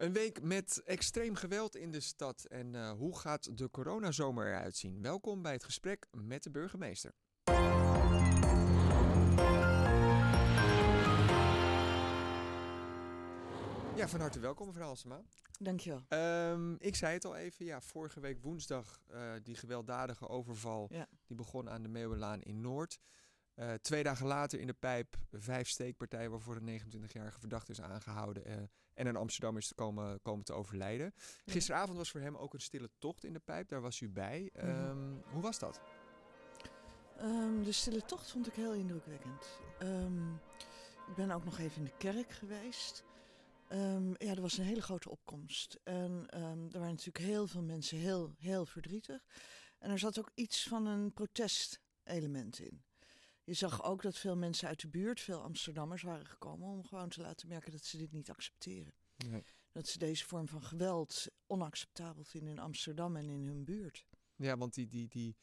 Een week met extreem geweld in de stad. En uh, hoe gaat de coronazomer eruit zien? Welkom bij het gesprek met de burgemeester. Ja, van harte welkom mevrouw Halsema. Dankjewel. Um, ik zei het al even, ja, vorige week woensdag uh, die gewelddadige overval... Ja. die begon aan de Meeuwenlaan in Noord... Uh, twee dagen later in de pijp vijf steekpartijen waarvoor een 29-jarige verdachte is aangehouden uh, en een Amsterdam is komen, komen te overlijden. Gisteravond was voor hem ook een stille tocht in de pijp, daar was u bij. Um, Hoe was dat? Um, de stille tocht vond ik heel indrukwekkend. Um, ik ben ook nog even in de kerk geweest. ja, er was een hele grote opkomst. En er waren natuurlijk heel veel mensen heel, heel verdrietig. En er zat ook iets van een protestelement in. Je zag ook dat veel mensen uit de buurt, veel Amsterdammers waren gekomen om gewoon te laten merken dat ze dit niet accepteren. Nee. Dat ze deze vorm van geweld onacceptabel vinden in Amsterdam en in hun buurt. Ja, want die, die, die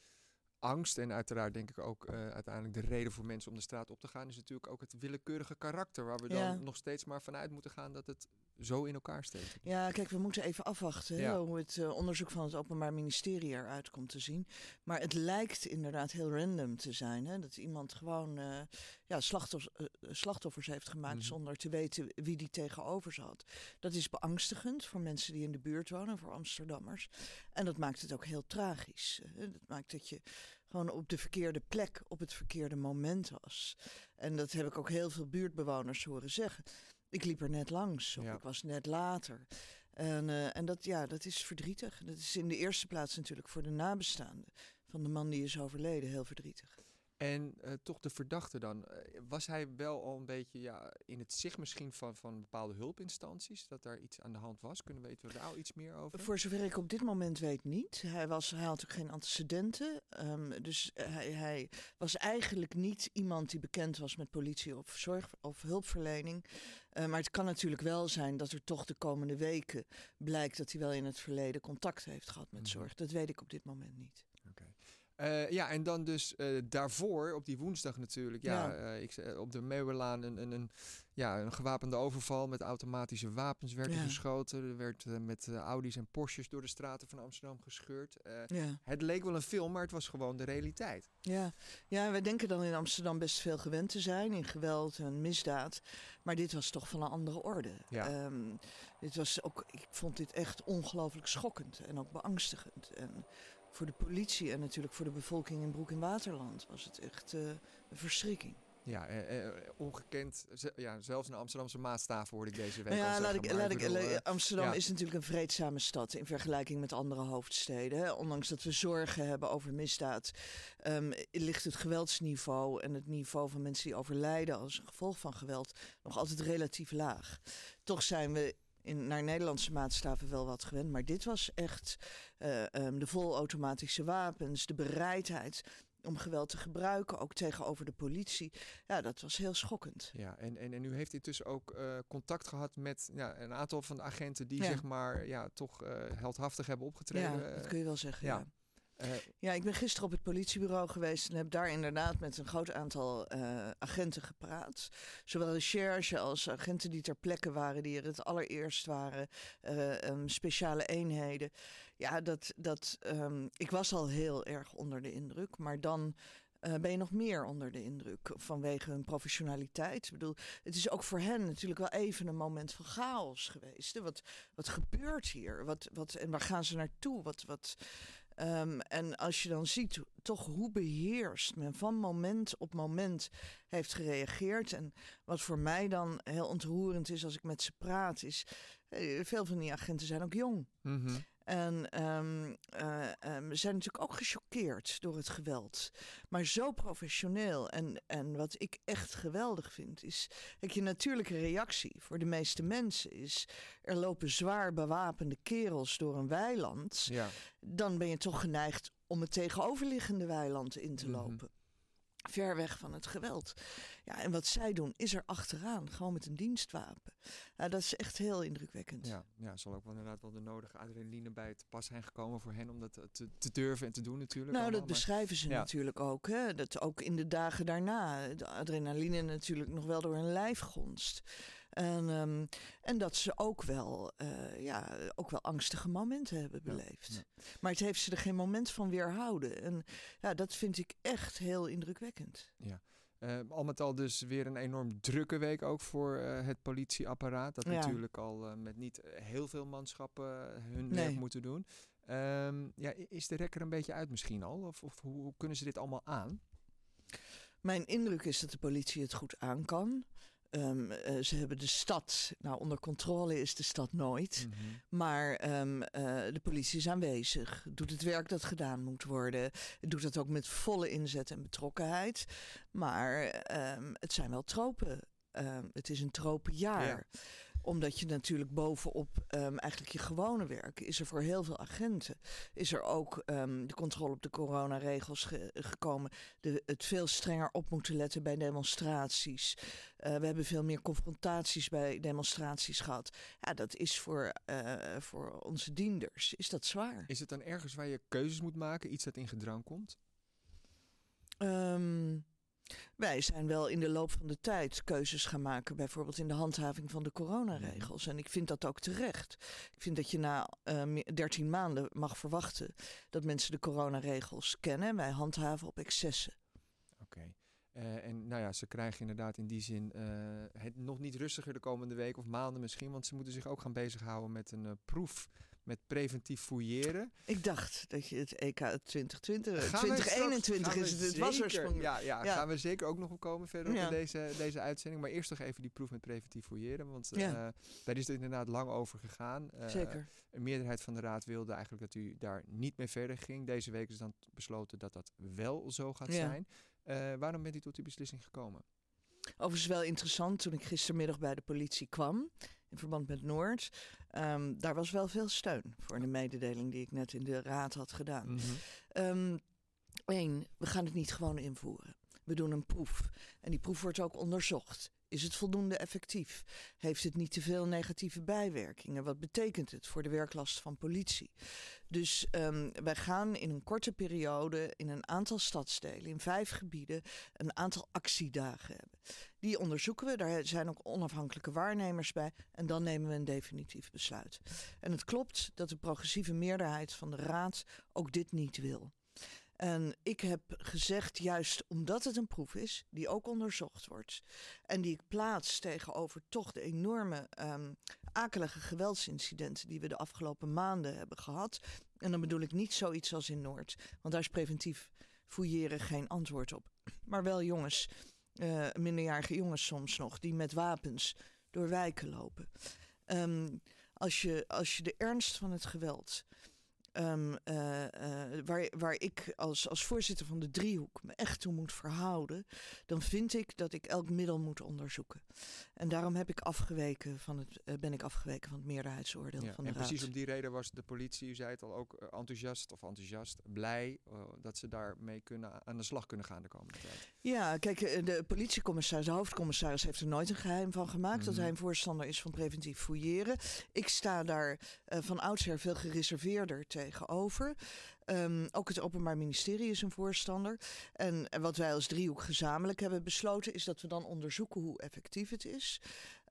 angst en uiteraard denk ik ook uh, uiteindelijk de reden voor mensen om de straat op te gaan, is natuurlijk ook het willekeurige karakter waar we dan nog steeds maar vanuit moeten gaan dat het zo in elkaar steekt. Ja, kijk, we moeten even afwachten hoe het uh, onderzoek van het Openbaar Ministerie eruit komt te zien. Maar het lijkt inderdaad heel random te zijn. Hè? Dat iemand gewoon uh, ja, slachtoffers, uh, slachtoffers heeft gemaakt mm -hmm. zonder te weten wie die tegenover zat. Dat is beangstigend voor mensen die in de buurt wonen, voor Amsterdammers. En dat maakt het ook heel tragisch. Dat maakt dat je gewoon op de verkeerde plek op het verkeerde moment was. En dat heb ik ook heel veel buurtbewoners horen zeggen. Ik liep er net langs, of ik was net later. En, uh, en dat, ja, dat is verdrietig. Dat is in de eerste plaats natuurlijk voor de nabestaanden van de man die is overleden heel verdrietig. En uh, toch de verdachte dan. Uh, was hij wel al een beetje ja, in het zicht misschien van, van bepaalde hulpinstanties? Dat daar iets aan de hand was? Kunnen we weten daar al iets meer over? Voor zover ik op dit moment weet niet. Hij, was, hij had ook geen antecedenten. Um, dus hij, hij, was eigenlijk niet iemand die bekend was met politie of zorg of hulpverlening. Uh, maar het kan natuurlijk wel zijn dat er toch de komende weken blijkt dat hij wel in het verleden contact heeft gehad met mm -hmm. zorg. Dat weet ik op dit moment niet. Uh, ja, en dan dus uh, daarvoor, op die woensdag natuurlijk, ja, ja. Uh, ik, op de Meeuwenlaan een, een, een, ja, een gewapende overval met automatische wapens werd ja. geschoten. Er werd met Audi's en Porsches door de straten van Amsterdam gescheurd. Ja. Het leek wel een film, maar het was gewoon de realiteit. Ja. ja, wij denken dan in Amsterdam best veel gewend te zijn in geweld en misdaad. Maar dit was toch van een andere orde. Ja. Um, dit was ook, ik vond dit echt ongelooflijk schokkend en ook beangstigend. En voor de politie en natuurlijk voor de bevolking in Broek en Waterland was het echt uh, een verschrikking. Ja, eh, eh, ongekend. Ja, zelfs in de Amsterdamse maatstaven hoorde ik deze week. Nou ja, al laat zeggen, ik, laat ik, bedoel, uh, Amsterdam ja. is natuurlijk een vreedzame stad in vergelijking met andere hoofdsteden. Hè. Ondanks dat we zorgen hebben over misdaad, um, ligt het geweldsniveau en het niveau van mensen die overlijden als gevolg van geweld nog altijd relatief laag. Toch zijn we in, naar Nederlandse maatstaven wel wat gewend. Maar dit was echt uh, um, de volautomatische wapens, de bereidheid om geweld te gebruiken, ook tegenover de politie. Ja, dat was heel schokkend. Ja, en, en, en u heeft intussen ook uh, contact gehad met ja, een aantal van de agenten die ja. zeg maar ja, toch uh, heldhaftig hebben opgetreden. Ja, dat kun je wel zeggen. ja. ja. Uh, ja, ik ben gisteren op het politiebureau geweest en heb daar inderdaad met een groot aantal uh, agenten gepraat. Zowel de charge als agenten die ter plekke waren, die er het allereerst waren, uh, um, speciale eenheden. Ja, dat, dat, um, ik was al heel erg onder de indruk, maar dan uh, ben je nog meer onder de indruk vanwege hun professionaliteit. Ik bedoel, het is ook voor hen natuurlijk wel even een moment van chaos geweest. Wat, wat gebeurt hier? Wat, wat, en waar gaan ze naartoe? Wat, wat, um, en als je dan ziet toch hoe beheerst men van moment op moment heeft gereageerd. En wat voor mij dan heel ontroerend is als ik met ze praat, is uh, veel van die agenten zijn ook jong. Mm -hmm. En um, uh, um, zijn natuurlijk ook gechoqueerd door het geweld. Maar zo professioneel. En, en wat ik echt geweldig vind, is dat je natuurlijke reactie voor de meeste mensen is: er lopen zwaar bewapende kerels door een weiland. Ja. Dan ben je toch geneigd om het tegenoverliggende weiland in te lopen. Mm -hmm ver weg van het geweld. Ja, en wat zij doen is er achteraan, gewoon met een dienstwapen. Ja, dat is echt heel indrukwekkend. Ja, ja, zal ook wel inderdaad wel de nodige adrenaline bij te pas zijn gekomen voor hen om dat te, te durven en te doen natuurlijk. Nou, allemaal, dat beschrijven ze ja. natuurlijk ook. Hè? Dat ook in de dagen daarna de adrenaline natuurlijk nog wel door hun lijf gonst. En, ehm, en dat ze ook wel, ja, ook wel angstige momenten hebben beleefd. Maar het heeft ze er geen moment van weerhouden. En ja, dat vind ik echt heel indrukwekkend. Ja. Uh, al met al dus weer een enorm drukke week ook voor uh, het politieapparaat. Dat natuurlijk al uh, met niet heel veel manschappen hun nee. werk moeten doen. Um, ja, is de rekker een beetje uit misschien al? Of, of hoe, hoe, kunnen ze dit allemaal aan? Mijn indruk is dat de politie het goed aan kan. Um, uh, ze hebben de stad, nou onder controle is de stad nooit, mm -hmm. maar um, uh, de politie is aanwezig, doet het werk dat gedaan moet worden, doet dat ook met volle inzet en betrokkenheid. Maar um, het zijn wel tropen. het is een tropenjaar. Ja omdat je natuurlijk bovenop um, eigenlijk je gewone werk is er voor heel veel agenten. Is er ook um, de controle op de coronaregels ge gekomen. De, het veel strenger op moeten letten bij demonstraties. Uh, we hebben veel meer confrontaties bij demonstraties gehad. Ja, dat is voor, uh, voor onze dienders is dat zwaar. Is het dan ergens waar je keuzes moet maken? Iets dat in gedrang komt? Um, wij zijn wel in de loop van de tijd keuzes gaan maken, bijvoorbeeld in de handhaving van de coronaregels. Mhm. En ik vind dat ook terecht. Ik vind dat je na uh, eh, 13 maanden mag verwachten dat mensen de coronaregels kennen en wij handhaven op excessen. Oké. Uh, en nou ja, ze krijgen inderdaad in die zin uh, het nog niet rustiger de komende week of maanden misschien, want ze moeten zich ook gaan bezighouden met een proef met preventief fouilleren. Ik dacht dat je het EK 2020, gaan 2021 is het, het was er ja, ja, ja, gaan we zeker ook nog op komen verder ja. in deze, deze uitzending. Maar eerst nog even die proef met preventief fouilleren, want ja. uh, daar is het inderdaad lang over gegaan. Uh, zeker. Een meerderheid van de raad wilde eigenlijk dat u daar niet mee verder ging. Deze week is dan besloten dat dat wel zo gaat zijn. Uh, waarom bent u tot die beslissing gekomen? Overigens wel interessant, toen ik gistermiddag bij de politie kwam, in verband met Noord, um, daar was wel veel steun voor de mededeling die ik net in de raad had gedaan. Mm -hmm. Eén, we gaan het niet gewoon invoeren. We doen een proef. En die proef wordt ook onderzocht. Is het voldoende effectief? Heeft het niet te veel negatieve bijwerkingen? Wat betekent het voor de werklast van politie? Dus um, wij gaan in een korte periode in een aantal stadsdelen, in vijf gebieden, een aantal actiedagen hebben. Die onderzoeken we, daar zijn ook onafhankelijke waarnemers bij en dan nemen we een definitief besluit. En het klopt dat de progressieve meerderheid van de Raad ook dit niet wil. En ik heb gezegd, juist omdat het een proef is, die ook onderzocht wordt. En die ik plaats tegenover toch de enorme um, akelige geweldsincidenten die we de afgelopen maanden hebben gehad. En dan bedoel ik niet zoiets als in Noord, want daar is preventief fouilleren geen antwoord op. Maar wel jongens, uh, minderjarige jongens soms nog, die met wapens door wijken lopen. Um, als, je, als je de ernst van het geweld Um, uh, uh, waar, waar ik als, als voorzitter van de driehoek me echt toe moet verhouden, dan vind ik dat ik elk middel moet onderzoeken. En daarom heb ik afgeweken van het, uh, ben ik afgeweken van het meerderheidsoordeel ja, van de en Raad. Precies om die reden was de politie, u zei het al, ook enthousiast of enthousiast, blij dat ze daarmee kunnen, aan de slag kunnen gaan de komende tijd. Ja, kijk, de politiecommissaris, de hoofdcommissaris heeft er nooit een geheim van gemaakt mm. dat mhm. hij een voorstander is van preventief fouilleren. Ik sta daar van oudsher veel gereserveerder tegen tegenover. Um, ook het Openbaar Ministerie is een voorstander. En, en, wat wij als driehoek gezamenlijk hebben besloten, is dat we dan onderzoeken hoe effectief het is.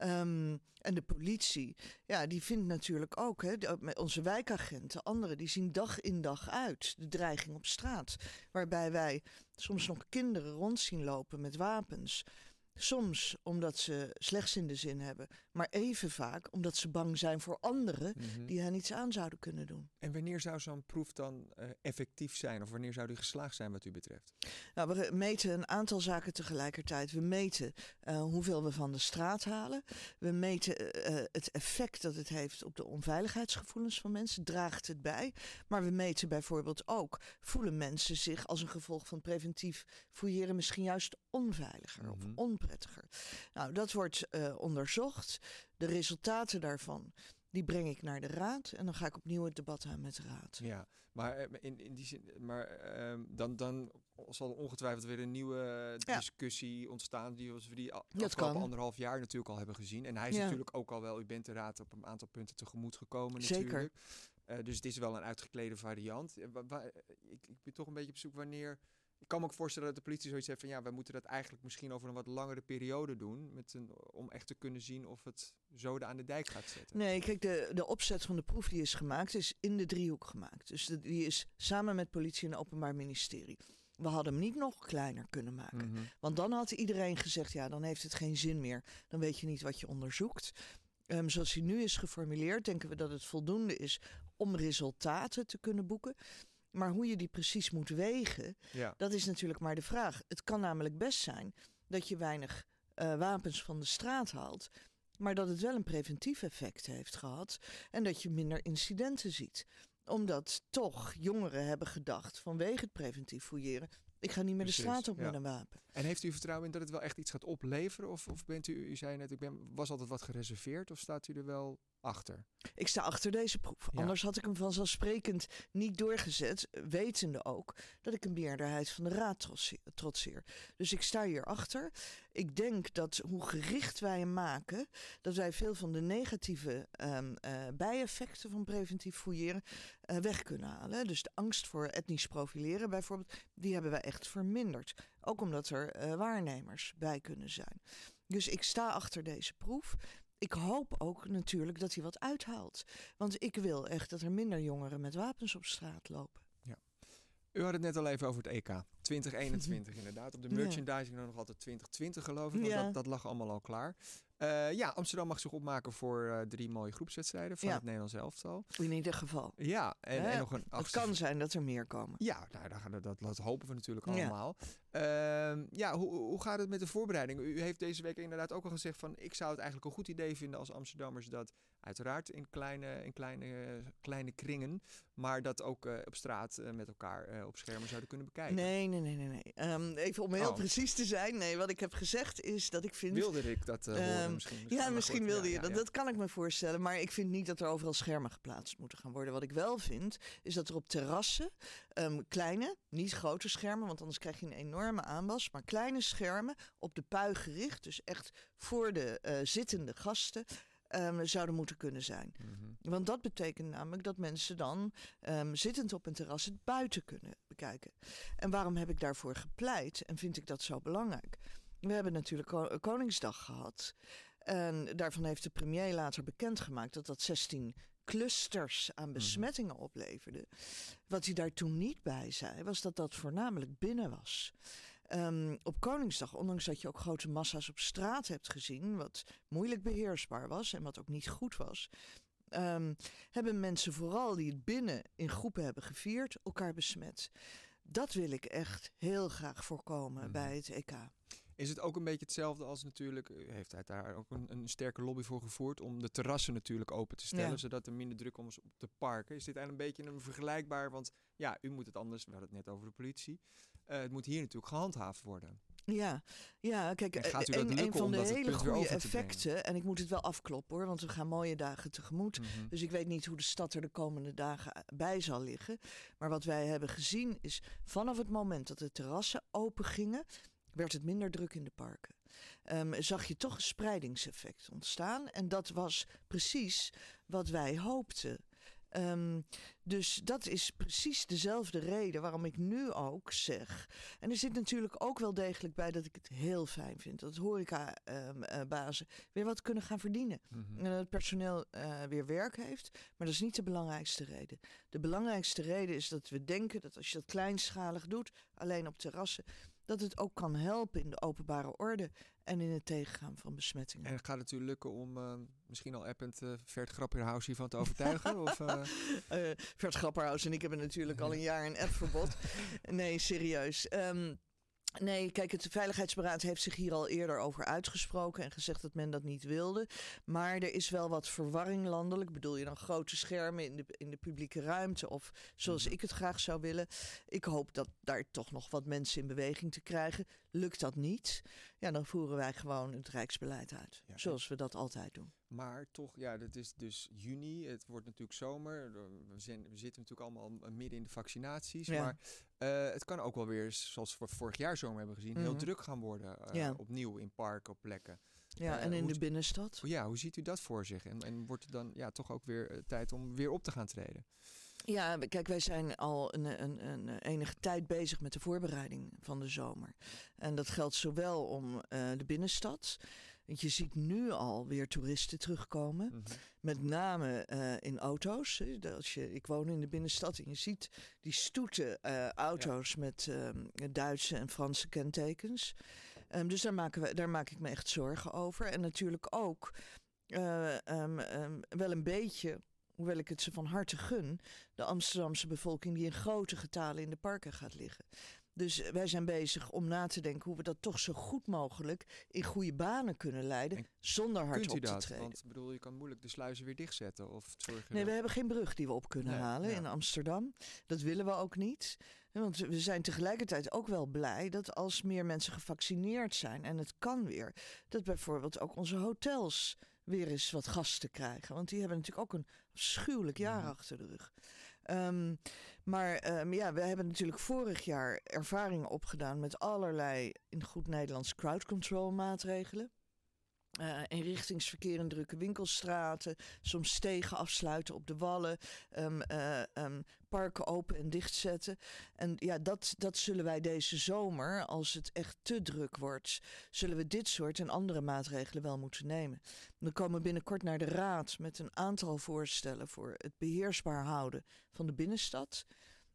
Um, en de politie, ja, die vindt natuurlijk ook, hè, onze wijkagenten, anderen, die zien dag in dag uit de dreiging op straat. Waarbij wij soms nog kinderen rond zien lopen met wapens. Soms omdat ze slechts in de zin hebben, maar even vaak omdat ze bang zijn voor anderen mhm. die hen iets aan zouden kunnen doen. En wanneer zou zo'n proef dan uh, effectief zijn of wanneer zou die geslaagd zijn wat u betreft? Nou, we meten een aantal zaken tegelijkertijd. We meten uh, hoeveel we van de straat halen. We meten uh, het effect dat het heeft op de onveiligheidsgevoelens van mensen. Draagt het bij? Maar we meten bijvoorbeeld ook, voelen mensen zich als een gevolg van preventief fouilleren misschien juist onveiliger mm -hmm. of mhm. Nou, dat wordt uh, onderzocht. De resultaten daarvan, die breng ik naar de raad. En dan ga ik opnieuw het debat aan met de raad. Ja, maar eh, in, in die zin, maar uh, dan, dan zal er ongetwijfeld weer een nieuwe discussie ja. ontstaan. Die we die afgelopen anderhalf jaar natuurlijk al hebben gezien. En hij is ja. natuurlijk ook al wel, u bent de raad op een aantal punten tegemoet gekomen natuurlijk. Zeker. Uh, dus het is wel een uitgeklede variant. ik, ik ben toch een beetje op zoek wanneer ik kan me ook voorstellen dat de politie zoiets heeft van ja, we moeten dat eigenlijk misschien over een wat langere periode doen. Met een, om echt te kunnen zien of het zoden aan de dijk gaat zetten. Nee, kijk, de, de opzet van de proef die is gemaakt, is in de driehoek gemaakt. Dus die is samen met politie en openbaar ministerie. We hadden hem niet nog kleiner kunnen maken. Mhm. Want dan had iedereen gezegd, ja, dan heeft het geen zin meer. Dan weet je niet wat je onderzoekt. Um, zoals hij nu is geformuleerd, denken we dat het voldoende is om resultaten te kunnen boeken. Maar hoe je die precies moet wegen, ja. dat is natuurlijk maar de vraag. Het kan namelijk best zijn dat je weinig uh, wapens van de straat haalt, maar dat het wel een preventief effect heeft gehad en dat je minder incidenten ziet omdat toch jongeren hebben gedacht vanwege het preventief fouilleren. Ik ga niet meer de straat op met een wapen. En heeft u vertrouwen in dat het wel echt iets gaat opleveren? Of, of bent u, u zei net, ik ben, was altijd wat gereserveerd of staat u er wel achter? Ik sta achter deze proef. Anders had ik hem vanzelfsprekend niet doorgezet, wetende ook dat ik een meerderheid van de raad trotseer. Dus ik sta hier achter. Ik denk dat hoe gericht wij hem maken, dat wij veel van de negatieve um, uh, bijeffecten van preventief fouilleren uh, weg kunnen halen. Dus de angst voor etnisch profileren bijvoorbeeld, die hebben wij echt verminderd. Ook omdat er uh, waarnemers bij kunnen zijn. Dus ik sta achter deze proef ik hoop ook natuurlijk dat hij wat uithaalt. Want ik wil echt dat er minder jongeren met wapens op straat lopen. Ja. U had het net al even over het EK. 2021 inderdaad. Op de merchandising nog altijd 2020 geloof ik. Want ja. dat, dat lag allemaal al klaar. Uh, ja, Amsterdam mag zich opmaken voor uh, drie mooie groepswedstrijden van ja. het Nederlands elftal. In ieder geval. Ja, en, en nog een Het kan zijn dat er meer komen. Ja, nou, dat, dat, hopen we natuurlijk allemaal. Ja, uh, ja hoe, hoe gaat het met de voorbereiding? U heeft deze week inderdaad ook al gezegd van... ik zou het eigenlijk een goed idee vinden als Amsterdammers... dat uiteraard in kleine, in kleine, kleine kringen... maar dat ook uh, op straat uh, met elkaar uh, op schermen zouden kunnen bekijken. Nee, nee, nee, nee. nee. Um, even om heel oh. precies te zijn. Nee, wat ik heb gezegd is dat ik vind... Wilde ik dat um, misschien, misschien, Ja, misschien wilde je dat. Dat kan ik me voorstellen. Maar ik vind niet dat er overal schermen geplaatst moeten gaan worden. Wat ik wel vind, is dat er op terrassen... Um, kleine, niet grote schermen... want anders krijg je een enorme aanwas... maar kleine schermen op de pui gericht... dus echt voor de uh, zittende gasten um, zouden moeten kunnen zijn. Mm-hmm. Want dat betekent namelijk dat mensen dan um, zittend op een terras het buiten kunnen bekijken. En waarom heb ik daarvoor gepleit en vind ik dat zo belangrijk? We hebben natuurlijk Koningsdag gehad. En daarvan heeft de premier later bekendgemaakt dat dat 16 clusters aan mm-hmm. besmettingen opleverde. Wat hij daar toen niet bij zei, was dat dat voornamelijk binnen was. Um, op Koningsdag, ondanks dat je ook grote massa's op straat hebt gezien, wat moeilijk beheersbaar was en wat ook niet goed was, um, hebben mensen vooral die het binnen in groepen hebben gevierd, elkaar besmet. Dat wil ik echt heel graag voorkomen mm. bij het EK. Is het ook een beetje hetzelfde als natuurlijk, heeft hij daar ook een, een sterke lobby voor gevoerd om de terrassen natuurlijk open te stellen, zodat er minder druk om is op de parken. Is dit eigenlijk een beetje een vergelijkbaar, want ja, u moet het anders, we hadden het net over de politie, uh, het moet hier natuurlijk gehandhaafd worden. Ja, ja kijk, eh, een, een van de hele goede effecten, en ik moet het wel afkloppen hoor, want we gaan mooie dagen tegemoet. Mm -hmm. Dus ik weet niet hoe de stad er de komende dagen bij zal liggen. Maar wat wij hebben gezien is vanaf het moment dat de terrassen open gingen, werd het minder druk in de parken. Um, zag je toch een spreidingseffect ontstaan. En dat was precies wat wij hoopten. Um, dus dat is precies dezelfde reden waarom ik nu ook zeg. En er zit natuurlijk ook wel degelijk bij dat ik het heel fijn vind dat horecabazen um, uh, weer wat kunnen gaan verdienen. Mm -hmm. En dat het personeel uh, weer werk heeft. Maar dat is niet de belangrijkste reden. De belangrijkste reden is dat we denken dat als je dat kleinschalig doet, alleen op terrassen, dat het ook kan helpen in de openbare orde en in het tegengaan van besmettingen. En gaat het u lukken om uh, misschien al append uh, Vert Grapperhaus hiervan te overtuigen? of, uh... Vert Grapperhaus en ik hebben natuurlijk al een jaar een appverbod. nee, serieus. Um, Nee, kijk, het Veiligheidsberaad heeft zich hier al eerder over uitgesproken en gezegd dat men dat niet wilde. Maar er is wel wat verwarring landelijk. Bedoel je dan grote schermen in de, in de publieke ruimte of zoals mhm. ik het graag zou willen? Ik hoop dat daar toch nog wat mensen in beweging te krijgen. Lukt dat niet? Ja, dan voeren wij gewoon het Rijksbeleid uit. zoals we dat altijd doen. Maar toch, ja, dat is dus juni. Het wordt natuurlijk zomer. We, zijn, we zitten natuurlijk allemaal midden in de vaccinaties. Maar uh, het kan ook wel weer, zoals we vorig jaar zomer hebben gezien, heel mhm. druk gaan worden. Uh, ja. Opnieuw in parken, op plekken. Ja, uh, en in de binnenstad. Ja, hoe ziet u dat voor zich? En, en wordt het dan ja, toch ook weer tijd om weer op te gaan treden? Ja, kijk, wij zijn al een, een, een, enige tijd bezig met de voorbereiding van de zomer. En dat geldt zowel om uh, de binnenstad. Want je ziet nu al weer toeristen terugkomen. Mhm. Met name uh, in auto's. Als je, ik woon in de binnenstad en je ziet die stoeten uh, auto's ja. met Duitse en Franse kentekens. Um, dus daar, maken we, daar maak ik me echt zorgen over. En natuurlijk ook um, wel een beetje hoewel ik het ze van harte gun, de Amsterdamse bevolking die in grote getalen in de parken gaat liggen. Dus wij zijn bezig om na te denken hoe we dat toch zo goed mogelijk in goede banen kunnen leiden, zonder hard op te treden. Want bedoel, je kan moeilijk de sluizen weer dichtzetten of zorgen. Nee, we hebben geen brug die we op kunnen halen in Amsterdam. Dat willen we ook niet. Want we zijn tegelijkertijd ook wel blij dat als meer mensen gevaccineerd zijn en het kan weer, dat bijvoorbeeld ook onze hotels weer eens wat gasten krijgen. Want die hebben natuurlijk ook een afschuwelijk jaar achter de rug. Ehm, maar um, ja, we hebben natuurlijk vorig jaar ervaringen opgedaan met allerlei, in goed Nederlands, crowd control maatregelen. Uh, in drukke winkelstraten, soms stegen afsluiten op de wallen, um, uh, um, parken open en dichtzetten. En ja, dat, dat zullen wij deze zomer, als het echt te druk wordt, zullen we dit soort en andere maatregelen wel moeten nemen. We komen binnenkort naar de Raad met een aantal voorstellen voor het beheersbaar houden van de binnenstad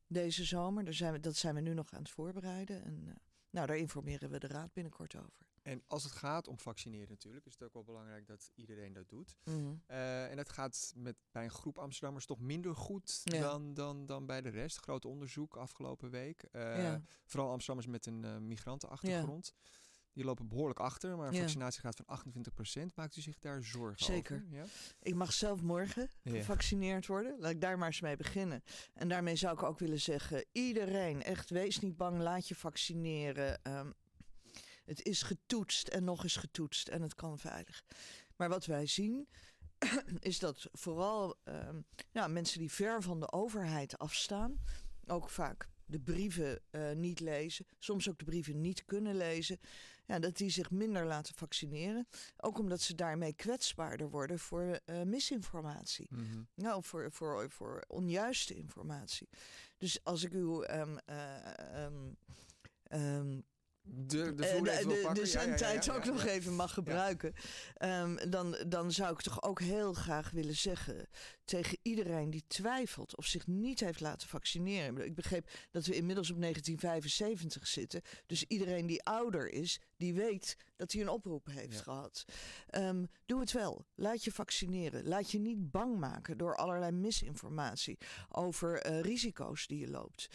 deze zomer. Daar zijn we, dat zijn we nu nog aan het voorbereiden. En uh, nou, daar informeren we de Raad binnenkort over. En als het gaat om vaccineren natuurlijk, is het ook wel belangrijk dat iedereen dat doet. Mhm. Eh, en dat gaat met, bij een groep Amsterdammers toch minder goed dan, dan, dan bij de rest. Groot onderzoek afgelopen week. Uh, Vooral Amsterdammers met een uh, migrantenachtergrond. Die lopen behoorlijk achter, maar een vaccinatiegraad van 28% maakt u zich daar zorgen Zeker. over? Ja? Ik mag zelf morgen gevaccineerd worden. Laat ik daar maar eens mee beginnen. En daarmee zou ik ook willen zeggen, iedereen, echt wees niet bang, laat je vaccineren. Um, het is getoetst en nog eens getoetst en het kan veilig. Maar wat wij zien is dat vooral uh, ja, mensen die ver van de overheid afstaan, ook vaak de brieven uh, niet lezen, soms ook de brieven niet kunnen lezen, ja, dat die zich minder laten vaccineren. Ook omdat ze daarmee kwetsbaarder worden voor uh, misinformatie. Mm -hmm. Nou, voor, voor, voor onjuiste informatie. Dus als ik uw um, um, de, de, uh, de, de, zendtijd ook nog even mag gebruiken. Um, dan, dan zou ik toch ook heel graag willen zeggen tegen iedereen die twijfelt of zich niet heeft laten vaccineren. Ik begreep dat we inmiddels op 1975 zitten. Dus iedereen die ouder is, die weet dat hij een oproep heeft gehad. Um, doe het wel. Laat je vaccineren. Laat je niet bang maken door allerlei misinformatie over uh, risico's die je loopt.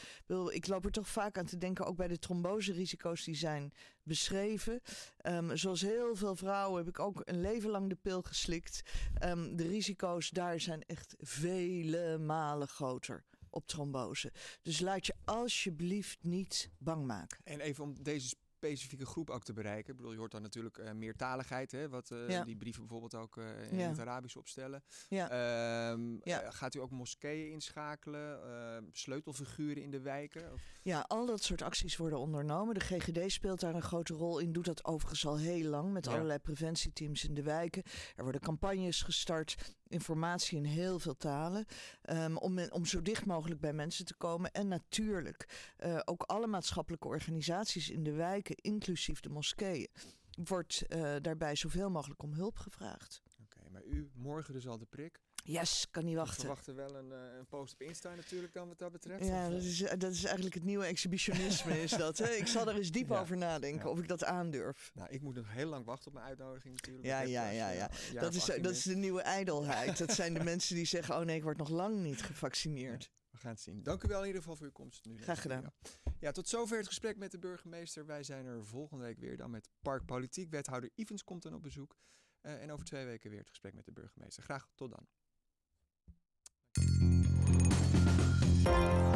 Ik loop er toch vaak aan te denken, ook bij de trombose-risico's die zijn beschreven. Um, zoals heel veel vrouwen heb ik ook een leven lang de pil geslikt. Um, de risico's daar zijn echt vele malen groter op trombose. Dus laat je alsjeblieft niet bang maken. En even om deze specifieke groep ook te bereiken. Ik bedoel, je hoort dan natuurlijk uh, meertaligheid, hè, wat uh, die brieven bijvoorbeeld ook uh, in het Arabisch opstellen. Ja. Um, ja. gaat u ook moskeeën inschakelen, ehm, sleutelfiguren in de wijken? Of? Ja, al dat soort acties worden ondernomen. De GGD speelt daar een grote rol in, doet dat overigens al heel lang met allerlei preventieteams in de wijken. Er worden campagnes gestart informatie in heel veel talen. Um, om, om zo dicht mogelijk bij mensen te komen. En natuurlijk uh, ook alle maatschappelijke organisaties in de wijken, inclusief de moskeeën, wordt uh, daarbij zoveel mogelijk om hulp gevraagd. Oké, maar u morgen dus al de prik? Yes, kan niet wachten. We verwachten wel een, uh, een post op Insta natuurlijk dan wat dat betreft. Ja, dat is, dat is eigenlijk het nieuwe exhibitionisme is dat. Hè? Ik zal er eens diep ja. over nadenken ja. of ik dat aandurf. Nou, ik moet nog heel lang wachten op mijn uitnodiging natuurlijk. Ja, ja, ja, ja. Dat, is, dat is de nieuwe ijdelheid. dat zijn de mensen die zeggen, oh nee, ik word nog lang niet gevaccineerd. we gaan het zien. Dank u wel in ieder geval voor uw komst. Nu Graag gedaan. Ja, tot zover het gesprek met de burgemeester. Wij zijn er volgende week weer dan met Parkpolitiek. Wethouder Evans komt dan op bezoek. Uh, en over twee weken weer het gesprek met de burgemeester. Graag tot dan. Thank you.